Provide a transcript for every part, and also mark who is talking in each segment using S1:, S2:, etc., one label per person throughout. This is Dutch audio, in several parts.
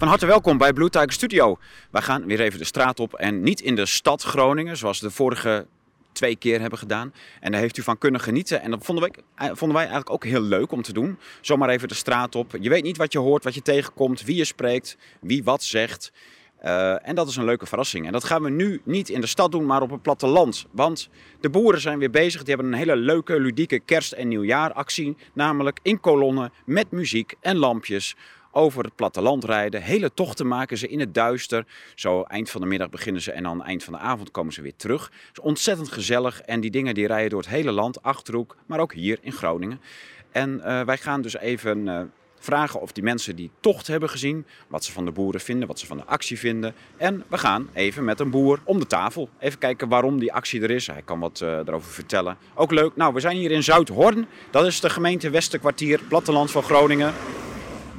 S1: Van harte welkom bij Blue Tiger Studio. Wij gaan weer even de straat op en niet in de stad Groningen, zoals de vorige twee keer hebben gedaan. En daar heeft u van kunnen genieten. En dat vonden wij, eh, vonden wij eigenlijk ook heel leuk om te doen. Zomaar even de straat op. Je weet niet wat je hoort, wat je tegenkomt, wie je spreekt, wie wat zegt. Uh, en dat is een leuke verrassing. En dat gaan we nu niet in de stad doen, maar op het platteland. Want de boeren zijn weer bezig. Die hebben een hele leuke, ludieke kerst- en nieuwjaaractie. Namelijk in kolonnen met muziek en lampjes over het platteland rijden. Hele tochten maken ze in het duister. Zo eind van de middag beginnen ze en dan eind van de avond komen ze weer terug. Het is ontzettend gezellig en die dingen die rijden door het hele land, Achterhoek, maar ook hier in Groningen. En uh, wij gaan dus even uh, vragen of die mensen die tocht hebben gezien, wat ze van de boeren vinden, wat ze van de actie vinden. En we gaan even met een boer om de tafel. Even kijken waarom die actie er is. Hij kan wat uh, erover vertellen. Ook leuk. Nou, we zijn hier in Zuidhorn. Dat is de gemeente Westerkwartier, platteland van Groningen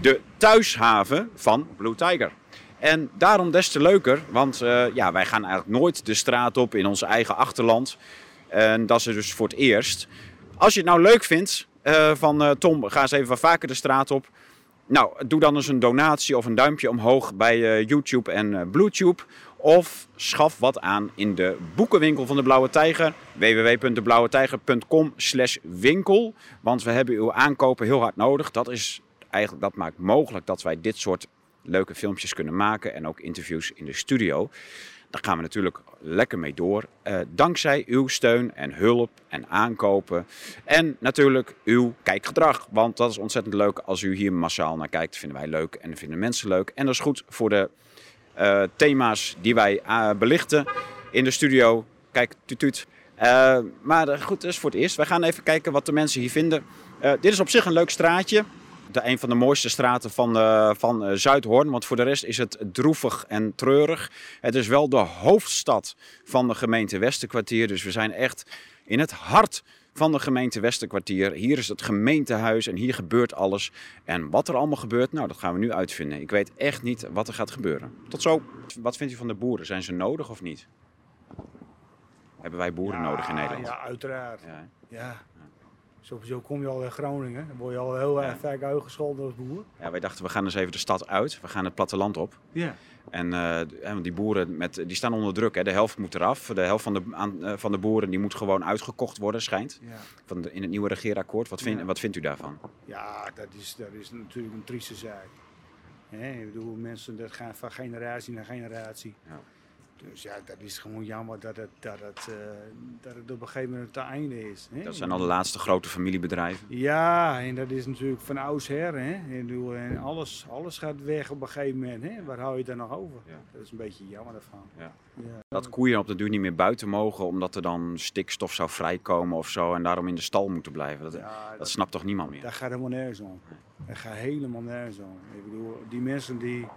S1: de thuishaven van Blue Tiger. En daarom des te leuker, want uh, ja, wij gaan eigenlijk nooit de straat op in ons eigen achterland. En dat is dus voor het eerst. Als je het nou leuk vindt uh, van uh, Tom, ga eens even wat vaker de straat op. Nou, doe dan eens een donatie of een duimpje omhoog bij YouTube en BlueTube. Of schaf wat aan in de boekenwinkel van de Blauwe Tijger. www.deblauwetijger.com slash winkel. Want we hebben uw aankopen heel hard nodig. Dat is eigenlijk dat maakt mogelijk dat wij dit soort leuke filmpjes kunnen maken en ook interviews in de studio. Daar gaan we natuurlijk lekker mee door. Uh, dankzij uw steun en hulp en aankopen. En natuurlijk uw kijkgedrag. Want dat is ontzettend leuk als u hier massaal naar kijkt. vinden wij leuk en vinden mensen leuk. En dat is goed voor de uh, thema's die wij uh, belichten in de studio. Kijk, tuut. maar goed, dat is voor het eerst. Wij gaan even kijken wat de mensen hier vinden. dit is op zich een leuk straatje de, een van de mooiste straten van, uh, van uh, Zuidhoorn. Want voor de rest is het droevig en treurig. Het is wel de hoofdstad van de gemeente Westerkwartier. Dus we zijn echt in het hart van de gemeente Westerkwartier. Hier is het gemeentehuis en hier gebeurt alles. En wat er allemaal gebeurt, nou, dat gaan we nu uitvinden. Ik weet echt niet wat er gaat gebeuren. Tot zo. Wat vindt u van de boeren? Zijn ze nodig of niet? Hebben wij boeren
S2: ja,
S1: nodig in Nederland?
S2: Ja, uiteraard. Ja. ja. Sowieso kom je al in Groningen. Dan word je al heel erg vaak uitgescholden als boer.
S1: Ja, wij dachten we gaan eens even de stad uit. We gaan het platteland op.
S2: Ja.
S1: En uh, die boeren met, die staan onder druk. Hè. De helft moet eraf. De helft van de, aan, uh, van de boeren die moet gewoon uitgekocht worden, schijnt.
S2: Ja.
S1: Van de, in het nieuwe regeerakkoord. Wat, vind,
S2: Ja.
S1: wat vindt u daarvan?
S2: Ja, dat is, dat is natuurlijk een trieste zaak. Hè, ik bedoel, mensen, dat gaat van generatie naar generatie.
S1: Ja.
S2: Dus ja, dat is gewoon jammer dat het, dat het, uh, dat het op een gegeven moment te einde is. Hè?
S1: Dat zijn al de laatste grote familiebedrijven.
S2: Ja, en dat is natuurlijk van oudsher. Hè? En alles, alles gaat weg op een gegeven moment. Hè? Waar hou je het dan nog over?
S1: Ja.
S2: Dat is een beetje jammer daarvan.
S1: Ja.
S2: Ja.
S1: Dat koeien op de duur niet meer buiten mogen omdat er dan stikstof zou vrijkomen of zo. En daarom in de stal moeten blijven. Dat, dat
S2: dat,
S1: snapt toch niemand meer?
S2: dat gaat helemaal nergens om. Dat gaat helemaal nergens om. Ik bedoel, die mensen die,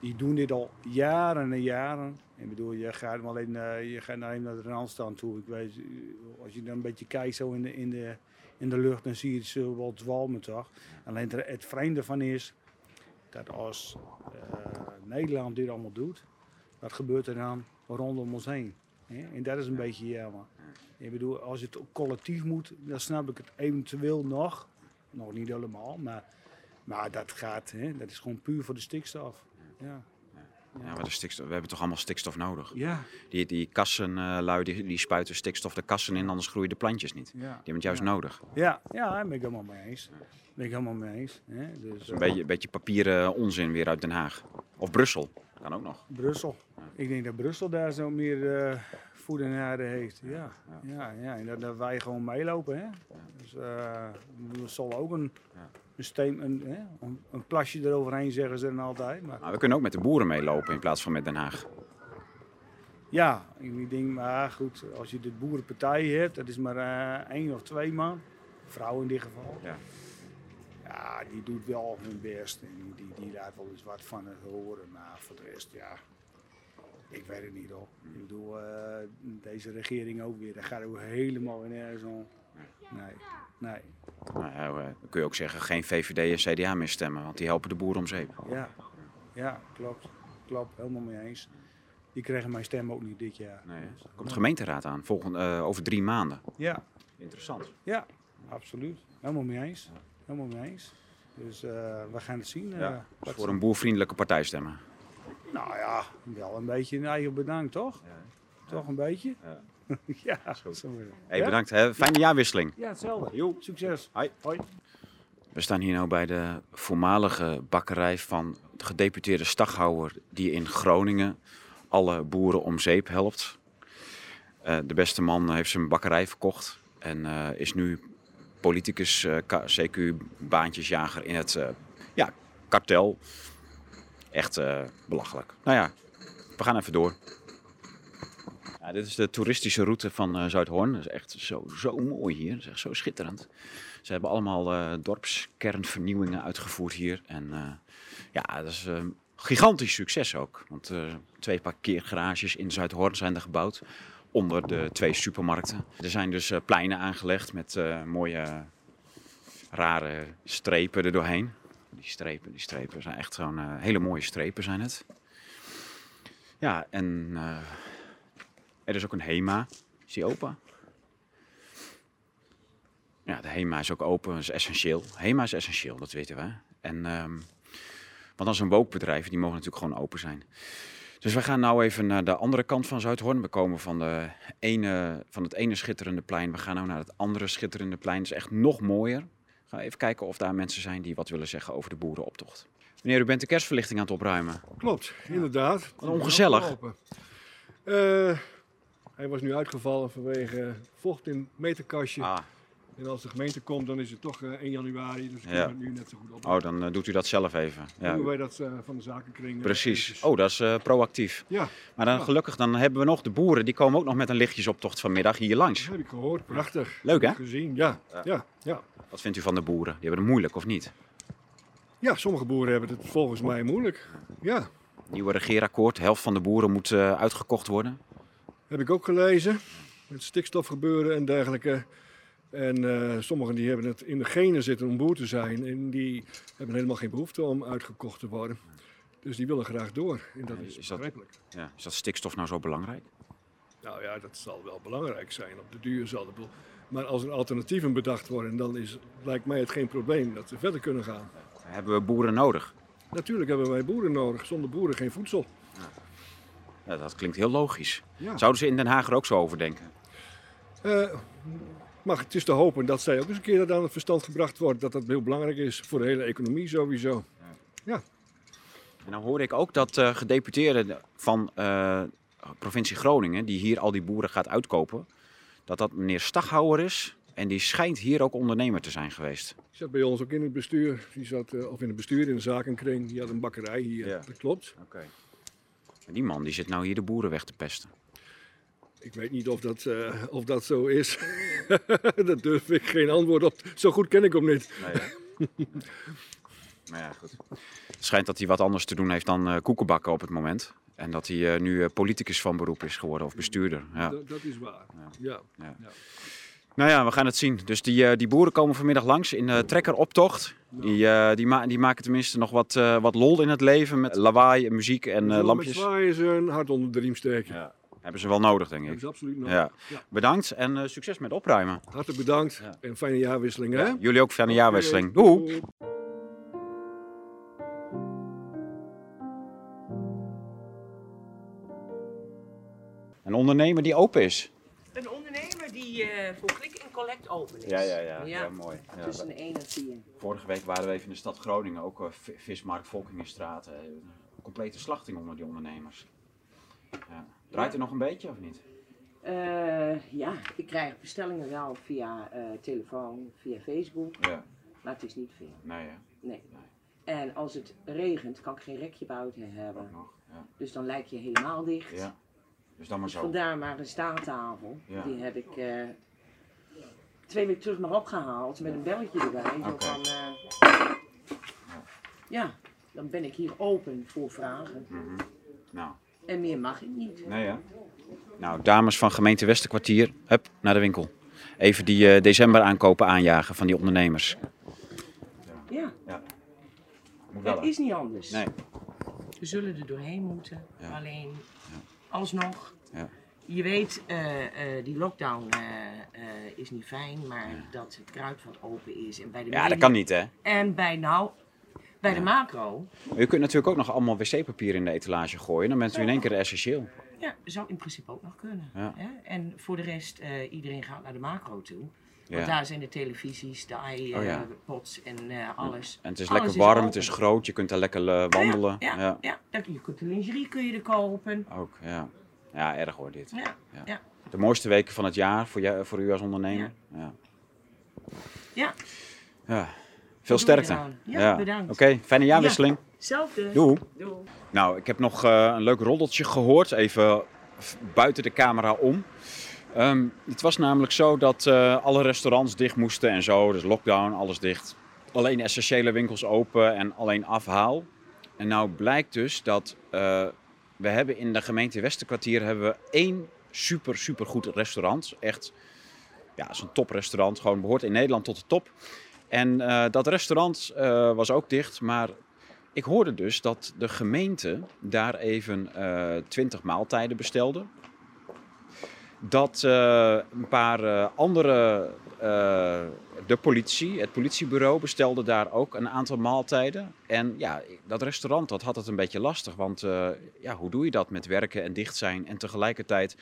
S2: die doen dit al jaren en jaren. Ik bedoel, je gaat, maar alleen, uh, je gaat naar, naar de randstand toe. Ik weet, als je dan een beetje kijkt zo in de, in de, in de lucht, dan zie je het zo wel zwalmen toch. Alleen het, het vreemde van is dat als uh, Nederland dit allemaal doet, wat gebeurt er dan rondom ons heen? Hè? En dat is een beetje jammer. Ik bedoel, als het collectief moet, dan snap ik het eventueel nog. Nog niet helemaal, maar, maar dat gaat, hè? dat is gewoon puur voor de stikstof. Ja.
S1: Ja, maar de stikstof, we hebben toch allemaal stikstof nodig?
S2: Ja,
S1: Die, die kassenlui die, die spuiten stikstof de kassen in, anders groeien de plantjes niet. Die hebben het juist
S2: Ja.
S1: nodig.
S2: Ja, ja, daar ben ik helemaal mee eens. Ben ik helemaal mee eens. Hè? Dus,
S1: Een
S2: eh,
S1: beetje, beetje papieren onzin weer uit Den Haag. Of Brussel, kan ook nog.
S2: Brussel. Ik denk dat Brussel daar zo meer uh, voet en aarde heeft. Ja, ja, ja. En dat, dat wij gewoon meelopen. Hè? Dus uh, er zal ook een,
S1: Ja.
S2: Een, een, een, een plasje eroverheen, zeggen ze dan altijd. Maar
S1: Maar we kunnen ook met de boeren meelopen in plaats van met Den Haag.
S2: ja, ik denk, maar goed, als je de boerenpartij hebt, dat is maar uh, één of twee man. Vrouw in dit geval.
S1: Ja.
S2: Ja, die doet wel hun best en die, die laat wel eens wat van het horen. Maar voor de rest, ja, ik weet het niet hoor. Ik bedoel, uh, deze regering ook weer, daar gaat ook helemaal nergens om. Nee, nee.
S1: Nou, ja, eh, dan kun je ook zeggen, geen VVD en CDA meer stemmen, want die helpen de boeren om zeep.
S2: Ja, ja, klopt. Klopt, helemaal mee eens. Die kregen mijn stem ook niet dit jaar.
S1: Nee, komt de gemeenteraad aan, volgende, uh, over drie maanden.
S2: Ja,
S1: Interessant.
S2: ja, absoluut. Helemaal mee eens. Helemaal mee eens. Dus eh, we gaan het zien. eh,
S1: Ja,
S2: wat-
S1: voor een boervriendelijke partij stemmen.
S2: Nou ja, wel een beetje een eigen bedankt, toch? Toch een beetje?
S1: Ja.
S2: Ja,
S1: goed. Hey, bedankt. Hè. Fijne jaarwisseling.
S2: Ja, hetzelfde.
S1: Jo.
S2: Succes.
S1: Hoi.
S2: Hoi.
S1: We staan hier nu bij de voormalige bakkerij van de gedeputeerde Staghouwer die in Groningen alle boeren om zeep helpt. Eh, de beste man heeft zijn bakkerij verkocht en eh, is nu politicus, eh, K- CQ-baantjesjager in het eh, ja, kartel. Echt eh, belachelijk. Nou ja, we gaan even door. Ja, dit is de toeristische route van eh, Zuidhoorn. Dat is echt zo, zo mooi hier. Dat is echt zo schitterend. Ze hebben allemaal eh, dorpskernvernieuwingen uitgevoerd hier. En eh, ja, dat is een gigantisch succes ook. Want twee parkeergarages in Zuidhoorn zijn er gebouwd. Onder de twee supermarkten. Er zijn dus pleinen aangelegd met mooie rare strepen er doorheen. Die strepen, die strepen zijn echt eh, hele mooie strepen zijn het. Ja, en er is ook een HEMA. Is die open? Ja, de HEMA is ook open, dat is essentieel. HEMA is essentieel, dat weten we. En, ehm, want als een wookbedrijven, die mogen natuurlijk gewoon open zijn. Dus we gaan nou even naar de andere kant van Zuidhoorn. We komen van, de ene, van het ene schitterende plein. We gaan nou naar het andere schitterende plein. Dat is echt nog mooier. Ga even kijken of daar mensen zijn die wat willen zeggen over de boerenoptocht. Meneer, u bent de kerstverlichting aan het opruimen.
S3: Klopt, inderdaad.
S1: Wat ongezellig.
S3: Eh, hij was nu uitgevallen vanwege vocht in het meterkastje.
S1: Ah,
S3: En als de gemeente komt, dan is het toch eh, 1 januari. Dus
S1: Ja.
S3: we het nu net zo goed op.
S1: oh, dan eh, doet u dat zelf even. Ja,
S3: doen wij dat eh, van de zakenkring. eh,
S1: precies. Oh, dat is eh, proactief.
S3: Ja,
S1: Maar dan
S3: Ja.
S1: gelukkig, dan hebben we nog de boeren. Die komen ook nog met een lichtjesoptocht vanmiddag hier langs.
S3: dat heb ik gehoord. Prachtig.
S1: Leuk, hè?
S3: Gezien, ja.
S1: Ja.
S3: Ja.
S1: Wat vindt u van de boeren? Die hebben het moeilijk, of niet?
S3: ja, sommige boeren hebben het volgens mij moeilijk. Ja,
S1: Nieuwe regeerakkoord, de helft van de boeren moet eh, uitgekocht worden.
S3: Heb ik ook gelezen. Met stikstofgebeuren en dergelijke. En eh, sommigen die hebben het in de genen zitten om boer te zijn. En die hebben helemaal geen behoefte om uitgekocht te worden. Dus die willen graag door. En dat
S1: Ja,
S3: is,
S1: is dat-. Ja. Is dat stikstof nou zo belangrijk?
S3: Nou ja, dat zal wel belangrijk zijn. Op de duur zal het wel. Maar als er alternatieven bedacht worden, dan is, lijkt mij het geen probleem dat we verder kunnen gaan.
S1: Hebben we boeren nodig?
S3: Natuurlijk hebben wij boeren nodig. Zonder boeren geen voedsel.
S1: Ja, dat klinkt heel logisch.
S3: Ja.
S1: Zouden ze in Den Haag er ook zo over denken?
S3: Eh, maar het is te hopen dat zij ook eens een keer dat aan het verstand gebracht wordt. Dat dat heel belangrijk is voor de hele economie sowieso.
S1: En dan hoor ik ook dat eh gedeputeerde van eh, provincie Groningen, die hier al die boeren gaat uitkopen, dat dat meneer Staghouwer is. En die schijnt hier ook ondernemer te zijn geweest.
S3: Die zat bij ons ook in het bestuur. Die zat, of in het bestuur, in de zakenkring. Die had een bakkerij hier.
S1: Ja.
S3: Dat klopt.
S1: Oké. Die man die zit nou hier de boeren weg te pesten.
S3: Ik weet niet of dat, eh, of dat zo is. Daar durf ik geen antwoord op. Zo goed ken ik hem niet.
S1: Nee, maar ja, goed. Het schijnt dat hij wat anders te doen heeft dan eh koekenbakken op het moment. En dat hij eh, nu politicus van beroep is geworden of bestuurder. Ja.
S3: Dat, dat is waar. Ja.
S1: Nou ja, we gaan het zien. Dus die, eh, die boeren komen vanmiddag langs in de trekkeroptocht. Die, eh, die, ma die maken tenminste nog wat, eh, wat lol in het leven met lawaai, en muziek en eh, lampjes.
S3: Met zwaaien ze een hart onder de riem steken.
S1: Ja. Hebben ze wel nodig, denk
S3: Dat
S1: ik.
S3: is absoluut nodig.
S1: Ja.
S3: Ja.
S1: Bedankt en eh, succes met opruimen.
S3: Hartelijk bedankt
S1: Ja.
S3: en fijne jaarwisseling. Hè?
S1: Jullie ook fijne jaarwisseling. Doei! Een ondernemer die open is.
S4: Een ondernemer die eh, voor collect open is.
S1: Ja, ja, ja.
S4: Ja.
S1: mooi. Ja,
S4: Tussen 1 en 4.
S1: Vorige week waren we even in de stad Groningen, ook eh, vi- vismarkt, Volkingenstraat. eh, Een complete slachting onder die ondernemers. Ja. Draait er nog een beetje of niet?
S4: Eh, ja, ik krijg bestellingen wel via eh, telefoon, via Facebook,
S1: Ja,
S4: maar het is niet veel.
S1: nee, hè?
S4: Nee. En als het regent, kan ik geen rekje buiten
S1: ook
S4: hebben.
S1: nog. Ja.
S4: Dus dan lijkt je helemaal dicht.
S1: ja. Dus dan maar zo.
S4: Vandaar maar een staattafel.
S1: Ja.
S4: Die heb ik eh, twee weken terug maar opgehaald met een belletje erbij. Zo van, eh, ja, dan ben ik hier open voor vragen.
S1: Mhm. Nou,
S4: En meer mag ik niet.
S1: nee hè? Nou, dames van gemeente Westerkwartier, hup, naar de winkel. Even die eh, december aankopen aanjagen van die ondernemers.
S4: Ja,
S1: Moet
S4: het
S1: hè?
S4: is niet anders.
S1: Nee.
S4: We zullen er doorheen moeten.
S1: Ja.
S4: Alleen, alsnog,
S1: Ja.
S4: Je weet, eh, eh, die lockdown eh, is niet fijn, maar dat het kruidvat open is. En bij de
S1: Ja, dat kan niet, hè?
S4: En bij, nou, bij de macro,
S1: U kunt natuurlijk ook nog allemaal wc-papier in de etalage gooien. Dan bent u in één keer essentieel.
S4: ja, zou in principe ook nog kunnen.
S1: Ja.
S4: Hè? En voor de rest, iedereen gaat naar de macro toe. Want daar zijn de televisies, de
S1: Oh
S4: iPods en eh, alles.
S1: En het is
S4: Alles
S1: lekker warm, het is groot, je kunt daar lekker wandelen.
S4: Ja, ja, je kunt de lingerie kun je er kopen.
S1: Ook, ja. Ja, erg hoor dit.
S4: Ja,
S1: Ja. De mooiste weken van het jaar voor, jou, voor u als ondernemer. Ja.
S4: ja.
S1: ja. Veel
S4: doe
S1: sterkte.
S4: Ja, bedankt.
S1: Oké, fijne jaarwisseling.
S4: Zelfde.
S1: Doei.
S4: Doei.
S1: Nou, ik heb nog eh, een leuk roddeltje gehoord, even buiten de camera om. Ehm, het was namelijk zo dat eh, alle restaurants dicht moesten en zo, dus lockdown, alles dicht. Alleen essentiële winkels open en alleen afhaal. En nou blijkt dus dat eh, we hebben in de gemeente Westerkwartier hebben we één super, super goed restaurant. Echt, ja, is een toprestaurant, gewoon behoort in Nederland tot de top. En eh, dat restaurant eh, was ook dicht, maar ik hoorde dus dat de gemeente daar even eh 20 maaltijden bestelde. Dat eh, een paar eh, andere, eh, de politie, het politiebureau bestelde daar ook een aantal maaltijden. En ja, dat restaurant dat had het een beetje lastig, want ja, hoe doe je dat met werken en dicht zijn en tegelijkertijd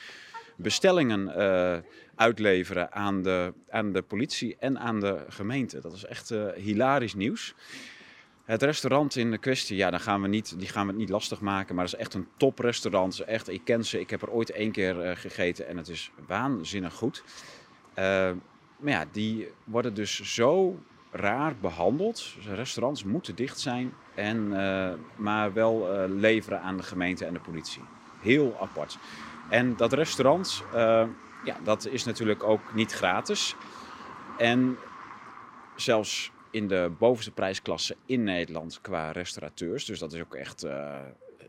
S1: bestellingen uitleveren aan de, aan de politie en aan de gemeente. Dat is echt hilarisch nieuws. Het restaurant in de kwestie, ja, dan gaan we niet, die gaan we het niet lastig maken. Maar het is echt een toprestaurant. Echt, ik ken ze. Ik heb er ooit één keer eh, gegeten en het is waanzinnig goed. Eh, maar ja, die worden dus zo raar behandeld. Restaurants moeten dicht zijn, en, eh, maar wel leveren aan de gemeente en de politie. Heel apart. En dat restaurant, ja, dat is natuurlijk ook niet gratis. En zelfs in de bovenste prijsklasse in Nederland qua restaurateurs. Dus dat is ook echt, eh,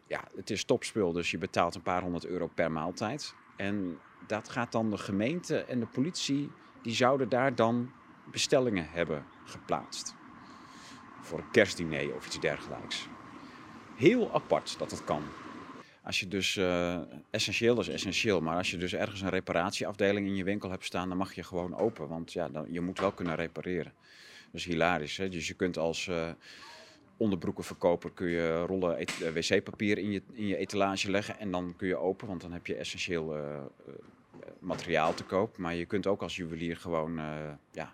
S1: ja, het is topspul. Dus je betaalt een paar honderd euro per maaltijd. En dat gaat dan de gemeente en de politie, die zouden daar dan bestellingen hebben geplaatst. Voor een kerstdiner of iets dergelijks. Heel apart dat het kan. Als je dus, eh, essentieel is essentieel, maar als je dus ergens een reparatieafdeling in je winkel hebt staan, dan mag je gewoon open. Want ja, dan, je moet wel kunnen repareren. Dat is hilarisch. Hè? Dus je kunt als eh, onderbroekenverkoper kun je rollen eh, wc-papier in je, in je etalage leggen en dan kun je open, want dan heb je essentieel eh, materiaal te koop. Maar je kunt ook als juwelier gewoon ja,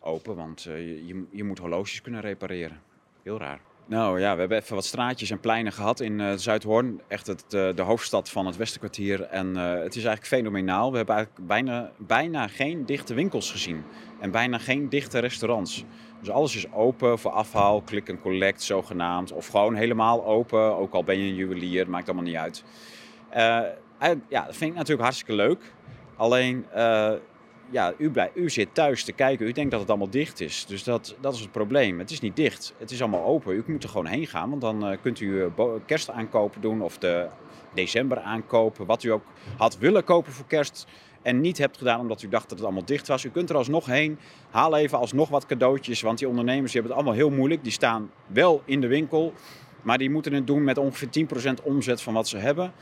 S1: open, want je, je moet horloges kunnen repareren. Heel raar. Nou ja, we hebben even wat straatjes en pleinen gehad in eh, Zuidhoorn. Echt het, eh, de hoofdstad van het Westerkwartier. En eh, het is eigenlijk fenomenaal. We hebben eigenlijk bijna, bijna geen dichte winkels gezien. En bijna geen dichte restaurants. Dus alles is open voor afhaal, click en collect zogenaamd. Of gewoon helemaal open, ook al ben je een juwelier, maakt allemaal niet uit. Ja, dat vind ik natuurlijk hartstikke leuk. Alleen, ja, u, blij, u zit thuis te kijken. U denkt dat het allemaal dicht is. Dus dat, dat is het probleem. Het is niet dicht. Het is allemaal open. U moet er gewoon heen gaan. Want dan eh, kunt u eh, bo- kerstaankopen doen of de december aankopen. Wat u ook had willen kopen voor kerst. En niet hebt gedaan omdat u dacht dat het allemaal dicht was. U kunt er alsnog heen. Haal even alsnog wat cadeautjes. Want die ondernemers die hebben het allemaal heel moeilijk. Die staan wel in de winkel. Maar die moeten het doen met ongeveer 10% omzet van wat ze hebben.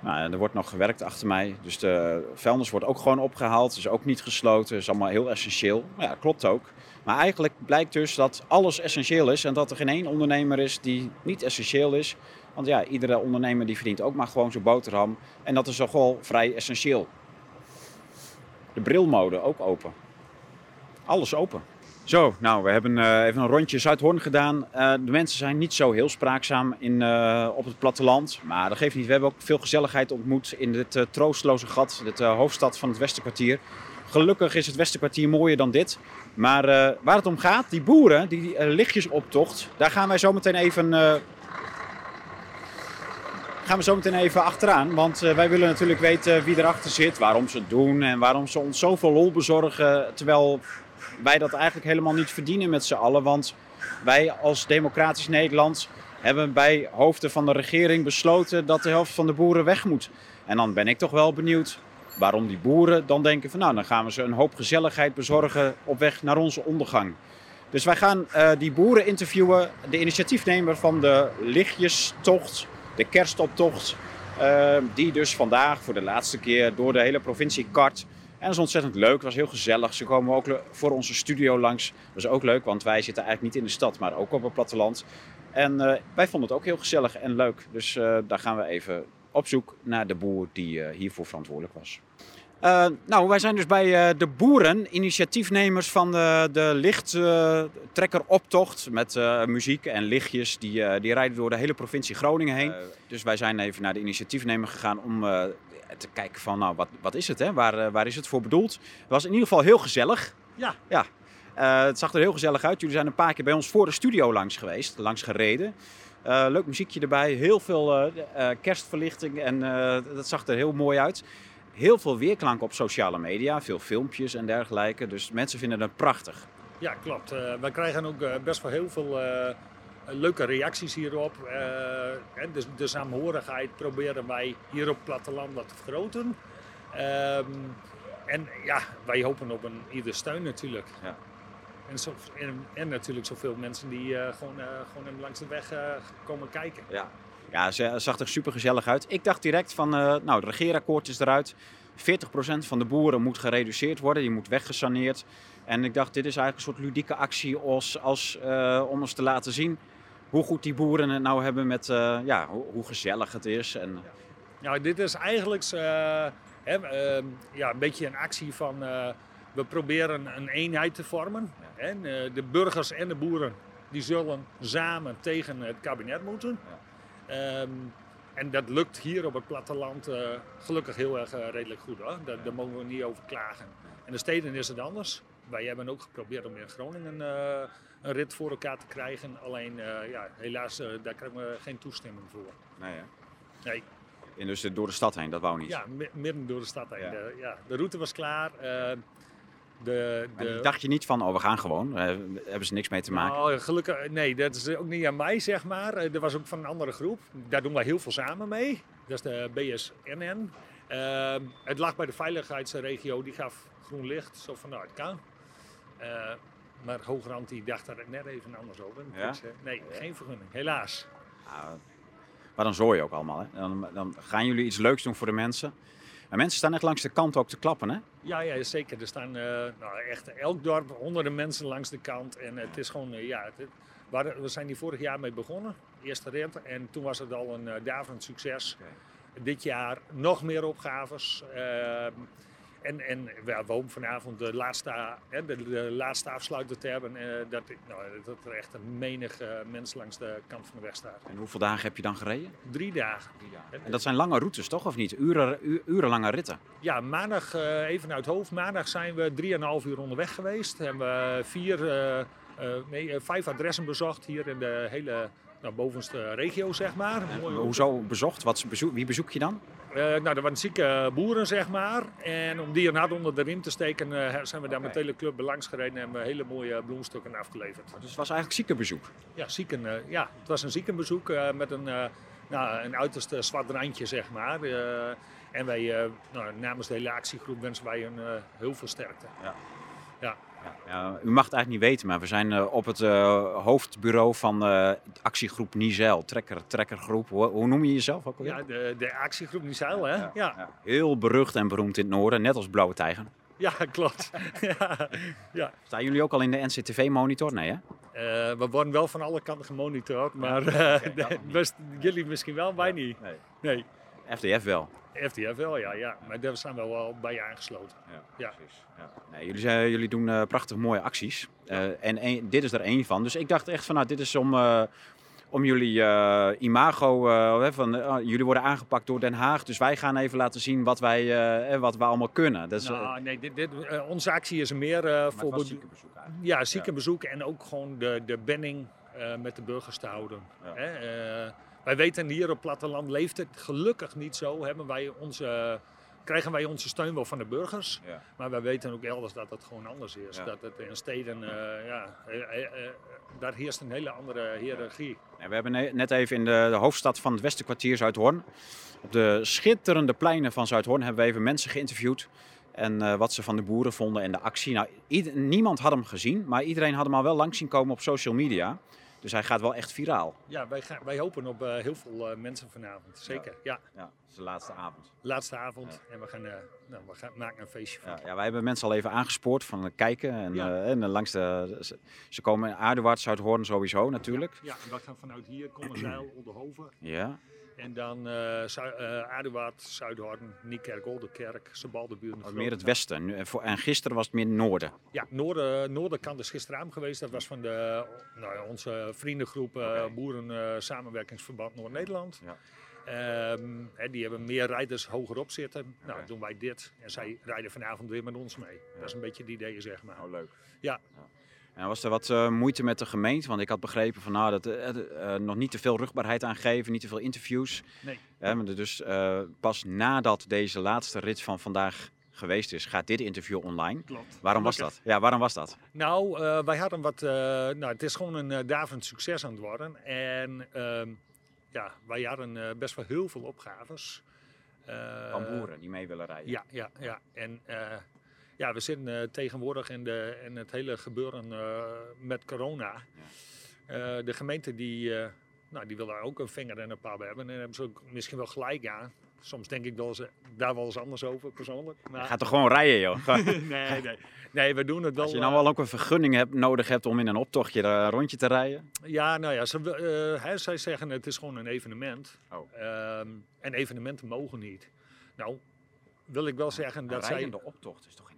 S1: Nou, er wordt nog gewerkt achter mij. Dus de vuilnis wordt ook gewoon opgehaald. Is ook niet gesloten. Is allemaal heel essentieel. Ja, dat klopt ook. Maar eigenlijk blijkt dus dat alles essentieel is. En dat er geen één ondernemer is die niet essentieel is. Want ja, iedere ondernemer die verdient ook maar gewoon zijn boterham. En dat is toch wel vrij essentieel. De brilmode ook open. Alles open. Zo, nou, we hebben eh, even een rondje Zuidhoorn gedaan. Eh, de mensen zijn niet zo heel spraakzaam in, eh, op het platteland. Maar dat geeft niet. We hebben ook veel gezelligheid ontmoet in dit troosteloze gat. Dit hoofdstad van het Westerkwartier. Gelukkig is het Westerkwartier mooier dan dit. Maar waar het om gaat, die boeren, die lichtjesoptocht. Daar gaan wij zo meteen even... gaan we zo meteen even achteraan. Want wij willen natuurlijk weten wie erachter zit, waarom ze het doen en waarom ze ons zoveel lol bezorgen. Terwijl wij dat eigenlijk helemaal niet verdienen met z'n allen. Want wij als Democratisch Nederland hebben bij hoofden van de regering besloten dat de helft van de boeren weg moet. En dan ben ik toch wel benieuwd waarom die boeren dan denken van nou, dan gaan we ze een hoop gezelligheid bezorgen op weg naar onze ondergang. Dus wij gaan eh, die boeren interviewen, de initiatiefnemer van de lichtjestocht, de kerstoptocht. Eh, die dus vandaag voor de laatste keer door de hele provincie kart. En dat is ontzettend leuk, het was heel gezellig. Ze komen ook voor onze studio langs. Dat is ook leuk, want wij zitten eigenlijk niet in de stad, maar ook op het platteland. En eh, wij vonden het ook heel gezellig en leuk. Dus eh, daar gaan we even op zoek naar de boer die eh, hiervoor verantwoordelijk was. Nou, wij zijn dus bij de boeren, initiatiefnemers van de, de lichttrekkeroptocht. met muziek en lichtjes. Die, die rijden door de hele provincie Groningen heen. dus wij zijn even naar de initiatiefnemer gegaan om te kijken van, nou, wat, wat is het, hè? Waar, eh, waar is het voor bedoeld? Het was in ieder geval heel gezellig.
S5: Ja.
S1: ja. Eh, het zag er heel gezellig uit. Jullie zijn een paar keer bij ons voor de studio langs geweest, langs gereden. Eh, leuk muziekje erbij, heel veel kerstverlichting en dat zag er heel mooi uit. Heel veel weerklank op sociale media, veel filmpjes en dergelijke. Dus mensen vinden het prachtig.
S5: Ja, klopt. Wij krijgen ook best wel heel veel leuke reacties hierop. Eh, dus de saamhorigheid proberen wij hier op het platteland wat te vergroten. Ehm, en ja, wij hopen op een ieder steun natuurlijk.
S1: Ja.
S5: En, zo, en, en natuurlijk zoveel mensen die eh, gewoon, eh, gewoon langs de weg eh, komen kijken.
S1: Ja, ja ze zag er super gezellig uit. Ik dacht direct van, eh, nou, het regeerakkoord is eruit. 40% van de boeren moet gereduceerd worden, die moet weggesaneerd. En ik dacht, dit is eigenlijk een soort ludieke actie als, als, eh, om ons te laten zien hoe goed die boeren het nou hebben met eh, ja, hoe, hoe gezellig het is. En,
S5: Nou, dit is eigenlijk eh, hè, ehm, ja, een beetje een actie van eh, we proberen een eenheid te vormen. En, eh, de burgers en de boeren die zullen samen tegen het kabinet moeten. Ehm, en dat lukt hier op het platteland eh, gelukkig heel erg eh, redelijk goed. Hoor. Daar, daar mogen we niet over klagen. In de steden is het anders. Wij hebben ook geprobeerd om in Groningen eh, een rit voor elkaar te krijgen. Alleen eh, ja, helaas, eh, daar krijgen we geen toestemming voor.
S1: nee, hè?
S5: Nee.
S1: En dus door de stad heen, dat wou niet.
S5: Ja, mi- midden door de stad heen.
S1: Ja.
S5: De, ja, de route was klaar. de, de,
S1: dacht je niet van, oh we gaan gewoon, daar hebben ze niks mee te maken.
S5: Nou, gelukkig, nee, dat is ook niet aan mij, zeg maar. Er was ook van een andere groep. Daar doen wij heel veel samen mee. Dat is de BSNN. Het lag bij de veiligheidsregio, die gaf groen licht, zo van nou, het kan. Eh, maar Hoogrand die dacht daar net even anders over.
S1: Ja?
S5: Dus, eh, nee, geen vergunning, helaas.
S1: Nou, maar dan zooi je ook allemaal. Hè? Dan, dan gaan jullie iets leuks doen voor de mensen. En mensen staan echt langs de kant ook te klappen, hè?
S5: Ja, ja, zeker. Er staan eh, nou, echt elk dorp honderden mensen langs de kant. En het is gewoon, ja, het, we, zijn hier vorig jaar mee begonnen, eerste rit. En toen was het al een uh, daverend succes. Dit jaar nog meer opgaves. Ehm, en en ja, vanavond de laatste, hè, de, de laatste afsluiter te hebben. eh, dat, nou, dat er echt een menig mens langs de kant van de weg staat.
S1: En hoeveel dagen heb je dan gereden?
S5: Drie dagen.
S1: En dat zijn lange routes, toch? Of niet? Uren, u- urenlange ritten.
S5: Ja, maandag, eh, even uit hoofd, maandag zijn we 3,5 uur onderweg geweest. Hebben we vier, eh, nee, vijf adressen bezocht hier in de hele nou, bovenste regio, zeg maar.
S1: Hoezo bezocht? Wat bezoek, wie bezoek je dan?
S5: Eh, nou, er waren zieke boeren, zeg maar. En om die een hart onder de riem te steken, eh, zijn we daar met de hele club langs gereden en hebben we hele mooie bloemstukken afgeleverd.
S1: Dus het was eigenlijk ziekenbezoek.
S5: Ja, zieken, eh, ja, het was een ziekenbezoek eh, met een, eh, nou, een uiterst eh, zwart randje, zeg maar. Eh, en wij, eh, nou, namens de hele actiegroep wensen wij eh, heel veel sterkte.
S1: Ja.
S5: Ja.
S1: Ja, u mag het eigenlijk niet weten, maar we zijn eh, op het eh, hoofdbureau van eh, actiegroep Nizel, trekker, trekkergroep. Hoe, hoe noem je jezelf ook alweer?
S5: Ja, de, de actiegroep Nizeil, hè? Ja, ja.
S1: Heel berucht en beroemd in het noorden, net als Blauwe Tijger.
S5: klopt. ja, ja.
S1: Staan jullie ook al in de NCTV-monitor? Nee, hè?
S5: We worden wel van alle kanten gemonitord, maar best- jullie misschien wel, wij niet.
S1: Nee.
S5: Nee,
S1: FDF wel.
S5: FTF wel, ja, ja. Maar daar zijn we wel bij aangesloten. Ja.
S1: precies. Ja. Nee, jullie, zijn- jullie doen eh, prachtig mooie acties. Eh, en een- dit is er één van. Dus ik dacht echt van, nou, dit is om, eh, om jullie imago, van, jullie worden aangepakt door Den Haag. Dus wij gaan even laten zien wat wij, wat we allemaal kunnen. Dat is,
S5: Nou, nee, dit, dit, onze actie is meer voor
S1: ziekenbezoek eigenlijk.
S5: ja, ziekenbezoek en ook gewoon de, de benning eh, met de burgers te houden. Hè? Wij weten hier op platteland leeft het gelukkig niet zo. Hebben wij onze, krijgen wij onze steun wel van de burgers.
S1: Ja.
S5: Maar wij weten ook elders dat het gewoon anders is.
S1: Ja.
S5: Dat het in steden, eh, ja, eh, eh, daar heerst een hele andere hiërarchie.
S1: Ja, we hebben ne- net even in de, de hoofdstad van het Westenkwartier, Zuidhoorn. Op de schitterende pleinen van Zuidhoorn hebben we even mensen geïnterviewd. En wat ze van de boeren vonden en de actie. Nou, niemand had hem gezien, maar iedereen had hem al wel langs zien komen op social media. Dus hij gaat wel echt viraal.
S5: Ja, wij, gaan, wij hopen op eh, heel veel eh, mensen vanavond. Zeker, ja.
S1: Ja, dat is de laatste avond.
S5: Laatste avond. En we, gaan, eh, nou, we gaan, maken een feestje van.
S1: Ja, ja, wij hebben mensen al even aangespoord van kijken. En, en langs de, ze, ze komen in Aardewaard, Zuidhoorn sowieso natuurlijk.
S5: Ja, en we gaan vanuit hier, Kommerzeil, Oldenhoven.
S1: Ja.
S5: En dan eh Zu eh, Aardewaard, Zuidhoorn, Niekerk, Oldenkerk, Sebaldebuurt.
S1: Oh, Meer het westen. Nu- en gisteren was het meer noorden.
S5: Ja, Noorden, Noorderkant is gisteravond geweest. Dat was van de, nou ja, onze vriendengroep eh. Boeren eh, Samenwerkingsverband Noord-Nederland.
S1: Ja.
S5: Ehm, die hebben meer rijders hogerop zitten. Nou, doen wij dit. En zij rijden vanavond weer met ons mee. Dat is een beetje het idee, zeg maar.
S1: Oh, leuk.
S5: Ja.
S1: En was er wat eh, moeite met de gemeente? Want ik had begrepen van nou, dat eh, nog niet te veel rugbaarheid aangeven, niet te veel interviews.
S5: Nee.
S1: Dus pas nadat deze laatste rit van vandaag geweest is, gaat dit interview online.
S5: Klopt.
S1: Waarom was dat? Ja, waarom was dat?
S5: Nou, wij hadden wat. nou, het is gewoon een uh, daverend succes aan het worden. En ehm, ja, wij hadden best wel heel veel opgaves.
S1: Van boeren die mee willen rijden.
S5: Ja, ja, ja. En ja, we zitten eh, tegenwoordig in, de, in het hele gebeuren eh, met corona. Eh, de gemeente die, nou, die wil daar ook een vinger in de pap hebben. En daar hebben ze ook misschien wel gelijk aan. Soms denk ik wel daar wel eens anders over persoonlijk. Maar,
S1: Ga toch gewoon rijden, joh.
S5: nee, nee. nee, we doen het wel.
S1: Als je nou wel ook een vergunning hebt, nodig hebt om in een optochtje een rondje te rijden.
S5: Ja, nou ja, ze, hè, zij zeggen het is gewoon een evenement.
S1: Oh.
S5: Ehm, en evenementen mogen niet. Nou, wil ik wel zeggen dat
S1: een
S5: zij...
S1: rijdende optocht is toch?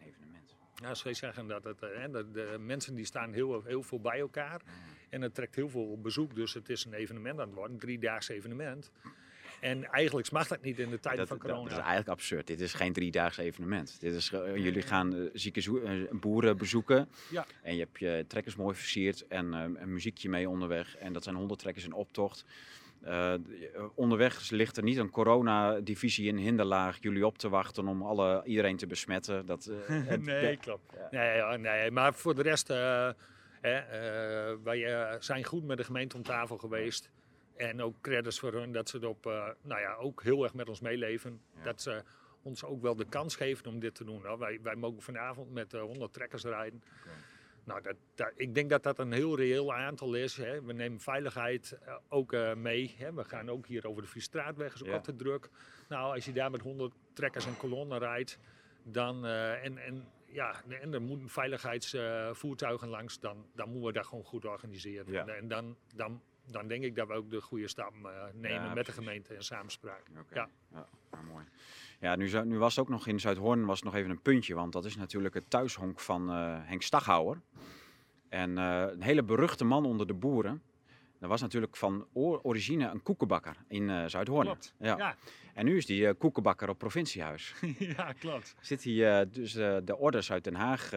S5: Ja, zij zeggen dat, het, eh, hè, dat de mensen die staan heel, heel veel bij elkaar. En het trekt heel veel bezoek, dus het is een evenement aan het worden. Een driedaags evenement. En eigenlijk mag dat niet in de
S1: Dat,
S5: van
S1: dat
S5: corona.
S1: is eigenlijk absurd. Dit is geen driedaags evenement. Dit is, eh, jullie gaan eh, zieke boeren bezoeken.
S5: Ja.
S1: En je hebt je trekkers mooi versierd en een muziekje mee onderweg. En dat zijn honderd trekkers in optocht. Eh, onderweg ligt er niet een coronadivisie in hinderlaag jullie op te wachten om alle, iedereen te besmetten. Dat, eh, het-
S5: nee, klopt.
S1: Ja.
S5: Nee, maar voor de rest, eh, eh, wij zijn goed met de gemeente om tafel geweest. En ook credits voor hun dat ze het op, eh, nou ja, ook heel erg met ons meeleven.
S1: Ja.
S5: Dat ze ons ook wel de kans geven om dit te doen. Nou, wij, wij mogen vanavond met eh 100 trekkers rijden. Nou, dat, dat, ik denk dat dat een heel reëel aantal is. Hè. We nemen veiligheid eh, ook eh, mee. Hè. We gaan ook hier over de Friestraatweg, is ook
S1: Ja.
S5: altijd druk. Nou, als je daar met 100 trekkers en kolonnen rijdt, dan, eh, en, en, ja, en er moeten veiligheidsvoertuigen langs, dan, dan moeten we dat gewoon goed organiseren.
S1: Ja.
S5: En, en dan, dan, dan denk ik dat we ook de goede stap eh, nemen
S1: Ja,
S5: met de gemeente in samenspraak. Ja.
S1: Ja, nou, mooi. Ja, nu, nu was ook nog in Zuidhoorn was nog even een puntje, want dat is natuurlijk het thuishonk van eh, Henk Staghouwer. En eh, een hele beruchte man onder de boeren. Dat was natuurlijk van origine een koekenbakker in eh Zuidhoorn.
S5: Klopt.
S1: Ja.
S5: Ja.
S1: En nu is die eh, koekenbakker op provinciehuis.
S5: ja, klopt.
S1: Zit hij dus de orders uit Den Haag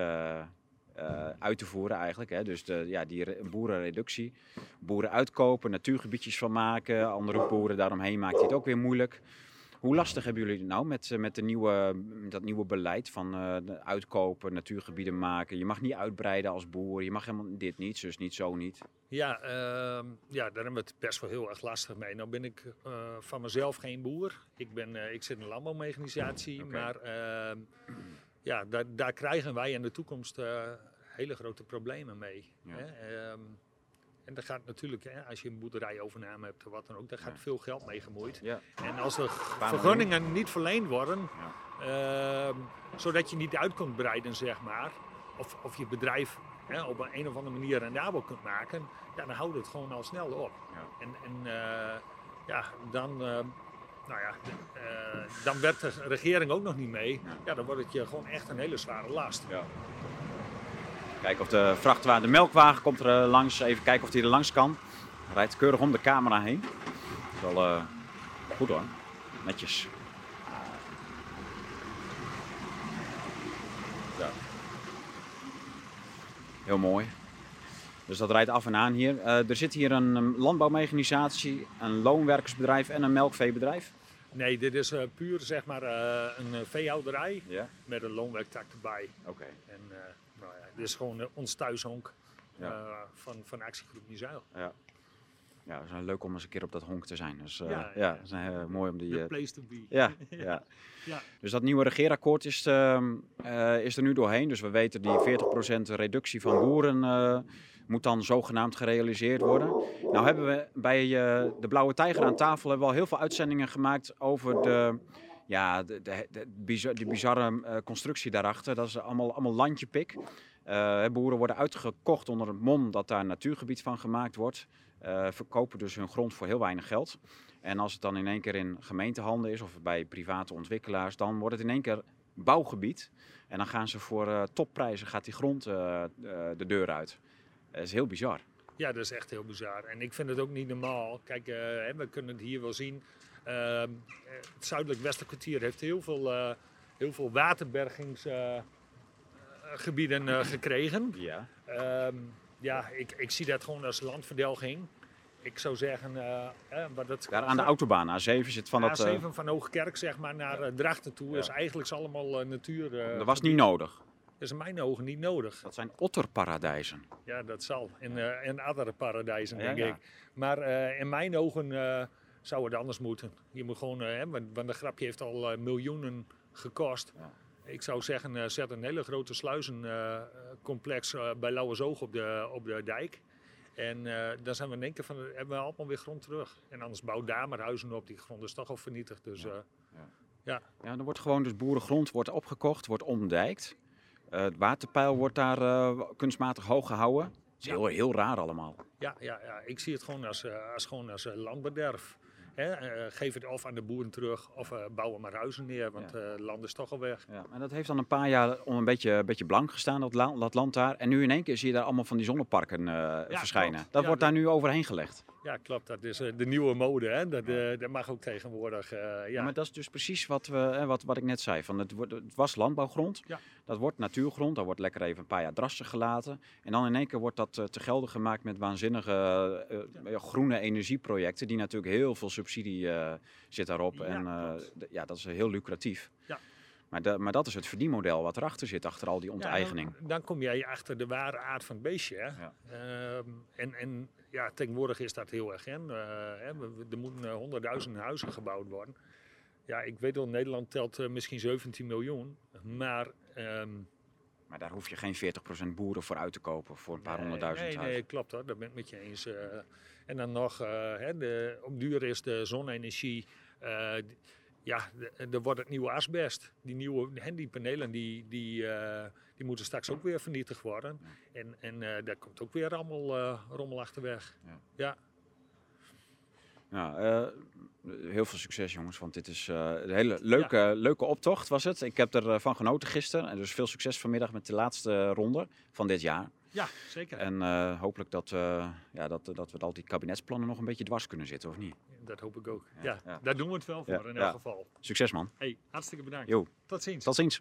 S1: eh, uit te voeren eigenlijk. Hè? Dus de, ja, die re- boerenreductie. Boeren uitkopen, natuurgebiedjes van maken. Andere boeren daaromheen maakt het ook weer moeilijk. Hoe lastig hebben jullie het nou met, eh, met de nieuwe, dat nieuwe beleid van eh, uitkopen, natuurgebieden maken? Je mag niet uitbreiden als boer, je mag helemaal dit niet, zus niet, zo niet.
S5: Ja, ehm, ja, daar hebben we het best wel heel erg lastig mee. Nou ben ik van mezelf geen boer. Ik, ben, ik zit in een landbouwmechanisatie. Maar ehm, ja, daar, daar krijgen wij in de toekomst eh, hele grote problemen mee.
S1: Ja.
S5: Hè? Ehm, en daar gaat natuurlijk, hè, als je een boerderijovername hebt of wat dan ook, daar gaat
S1: Ja.
S5: veel geld mee gemoeid.
S1: Ja.
S5: En als er
S1: miljoen.
S5: vergunningen niet verleend worden, ehm, zodat je niet uit kunt breiden, zeg maar, of, of je bedrijf hè, op een, een of andere manier rendabel kunt maken, ja, dan houdt het gewoon al snel op. En, en eh, ja, dan, ehm, nou ja, eh, dan werkt de regering ook nog niet mee.
S1: Ja.
S5: Dan wordt het je gewoon echt een hele zware last.
S1: Ja. Kijken of de vrachtwagen, de melkwagen komt er eh, langs. Even kijken of die er langs kan. Rijdt keurig om de camera heen. Dat is wel eh, goed hoor. Netjes. Ja. Heel mooi. Dus dat rijdt af en aan hier. Eh, er zit hier een landbouwmechanisatie, een loonwerkersbedrijf en een melkveebedrijf.
S5: Nee, dit is eh, puur zeg maar eh, een eh, veehouderij met een loonwerktak erbij.
S1: Oké.
S5: En nou ja, dit is gewoon ons thuishonk
S1: Ja.
S5: van, van actiegroep Niezuil.
S1: Ja. Ja, het is leuk om eens een keer op dat honk te zijn. Dus
S5: Ja,
S1: ja,
S5: ja.
S1: het is mooi om die...
S5: The place to be.
S1: Ja, ja.
S5: Ja.
S1: Dus dat nieuwe regeerakkoord is, ehm, eh, is er nu doorheen. Dus we weten die 40% reductie van boeren, moet dan zogenaamd gerealiseerd worden. Nou hebben we bij eh, de Blauwe Tijger aan tafel hebben we al heel veel uitzendingen gemaakt over de, ja, de, de, de, bizar- die bizarre eh, constructie daarachter. Dat is allemaal, allemaal landjepik. Eh, boeren worden uitgekocht onder het mom dat daar natuurgebied van gemaakt wordt. Eh, verkopen dus hun grond voor heel weinig geld. En als het dan in één keer in gemeentehanden is of bij private ontwikkelaars, dan wordt het in één keer bouwgebied. En dan gaan ze voor eh, topprijzen, gaat die grond eh, eh, de deur uit. Dat is heel bizar.
S5: Ja, dat is echt heel bizar. En ik vind het ook niet normaal. Kijk, eh, we kunnen het hier wel zien. Ehm, eh, het zuidelijk Westerkwartier heeft heel veel, eh, heel veel waterbergingsgebieden eh, gekregen.
S1: Ja.
S5: Ehm, ja, ik, ik zie dat gewoon als landverdelging. Ik zou zeggen, eh, wat het
S1: Daar aan de autobaan, A7 zit van dat... eh,
S5: A7 van Hoogkerk zeg maar, naar eh, Drachten toe
S1: Ja.
S5: is eigenlijk allemaal eh, natuur. eh,
S1: dat was niet nodig.
S5: Dat is in mijn ogen niet nodig.
S1: Dat zijn otterparadijzen.
S5: Ja, dat zal. In, eh in andere paradijzen,
S1: Ja,
S5: denk
S1: ja.
S5: ik. Maar eh, in mijn ogen eh, zou het anders moeten. Je moet gewoon, eh, hè, want, want de grapje heeft al eh, miljoenen gekost.
S1: Ja.
S5: Ik zou zeggen, eh, zet een hele grote sluizencomplex eh, bij Lauwersoog op de, op de dijk. En eh, dan zijn we in één keer van, hebben we allemaal weer grond terug. En anders bouw daar maar huizen op. Die grond is toch al vernietigd. Dus eh,
S1: Ja, dan wordt gewoon dus boerengrond wordt opgekocht, wordt omdijkt. Eh, het waterpeil wordt daar eh, kunstmatig hoog gehouden. Het is heel, heel raar allemaal.
S5: ja, ja, ja, ik zie het gewoon als, eh, als, gewoon als landbederf. Eh, geef het of aan de boeren terug of eh, bouw er maar huizen neer, want
S1: Ja.
S5: eh land is toch al weg.
S1: Ja, en dat heeft dan een paar jaar om een beetje, een beetje blank gestaan, dat, la- dat land daar. En nu in één keer zie je daar allemaal van die zonneparken eh, verschijnen.
S5: klopt.
S1: Dat wordt daar nu overheen gelegd.
S5: Ja, klopt. Dat is eh, de nieuwe mode. Hè? Dat, eh, dat mag ook tegenwoordig. eh, ja.
S1: Maar dat is dus precies wat, we, wat, wat ik net zei. Van het, wordt- het was landbouwgrond,
S5: Ja.
S1: dat wordt natuurgrond, daar wordt lekker even een paar jaar drassig gelaten. En dan in één keer wordt dat eh, te gelden gemaakt met waanzinnige eh, ja, groene energieprojecten, die natuurlijk heel veel subsidie eh, zit daarop.
S5: Ja,
S1: en eh,
S5: klopt.
S1: d- ja, dat is heel lucratief.
S5: Ja.
S1: Maar, de- maar dat is het verdienmodel wat erachter zit, achter al die
S5: Ja,
S1: onteigening.
S5: dan, dan kom jij achter de ware aard van het beestje. Hè?
S1: Ja.
S5: Ehm, en, en ja, tegenwoordig is dat heel erg. Hè? Eh, hè, er moeten eh, honderdduizenden huizen gebouwd worden. Ja, ik weet wel, Nederland telt eh, misschien 17 miljoen. Maar ehm,
S1: Maar daar hoef je geen 40% boeren voor uit te kopen, voor een paar
S5: Nee,
S1: honderdduizend
S5: nee,
S1: huizen.
S5: nee, klopt hoor. Dat ben ik met je eens. eh. en dan nog, eh, hè, de, op duur is de zonne-energie. eh, ja, er wordt het nieuwe asbest. Die nieuwe hè, die panelen die, die, die moeten straks ook weer vernietigd worden. En, en daar komt ook weer allemaal rommel achterweg.
S1: Ja.
S5: Ja.
S1: Ja, eh, heel veel succes jongens, want dit is eh, een hele leuke, leuke optocht was het. Ik heb ervan van genoten gisteren. En dus veel succes vanmiddag met de laatste ronde van dit jaar.
S5: ja, zeker.
S1: En eh, hopelijk dat, eh, ja, dat, dat we al die kabinetsplannen nog een beetje dwars kunnen zitten, of niet?
S5: Dat hoop ik ook.
S1: Ja,
S5: Ja,
S1: ja.
S5: daar doen we het wel voor
S1: Ja,
S5: in elk geval.
S1: Succes man.
S5: Hey, hartstikke bedankt. Tot ziens.
S1: tot ziens.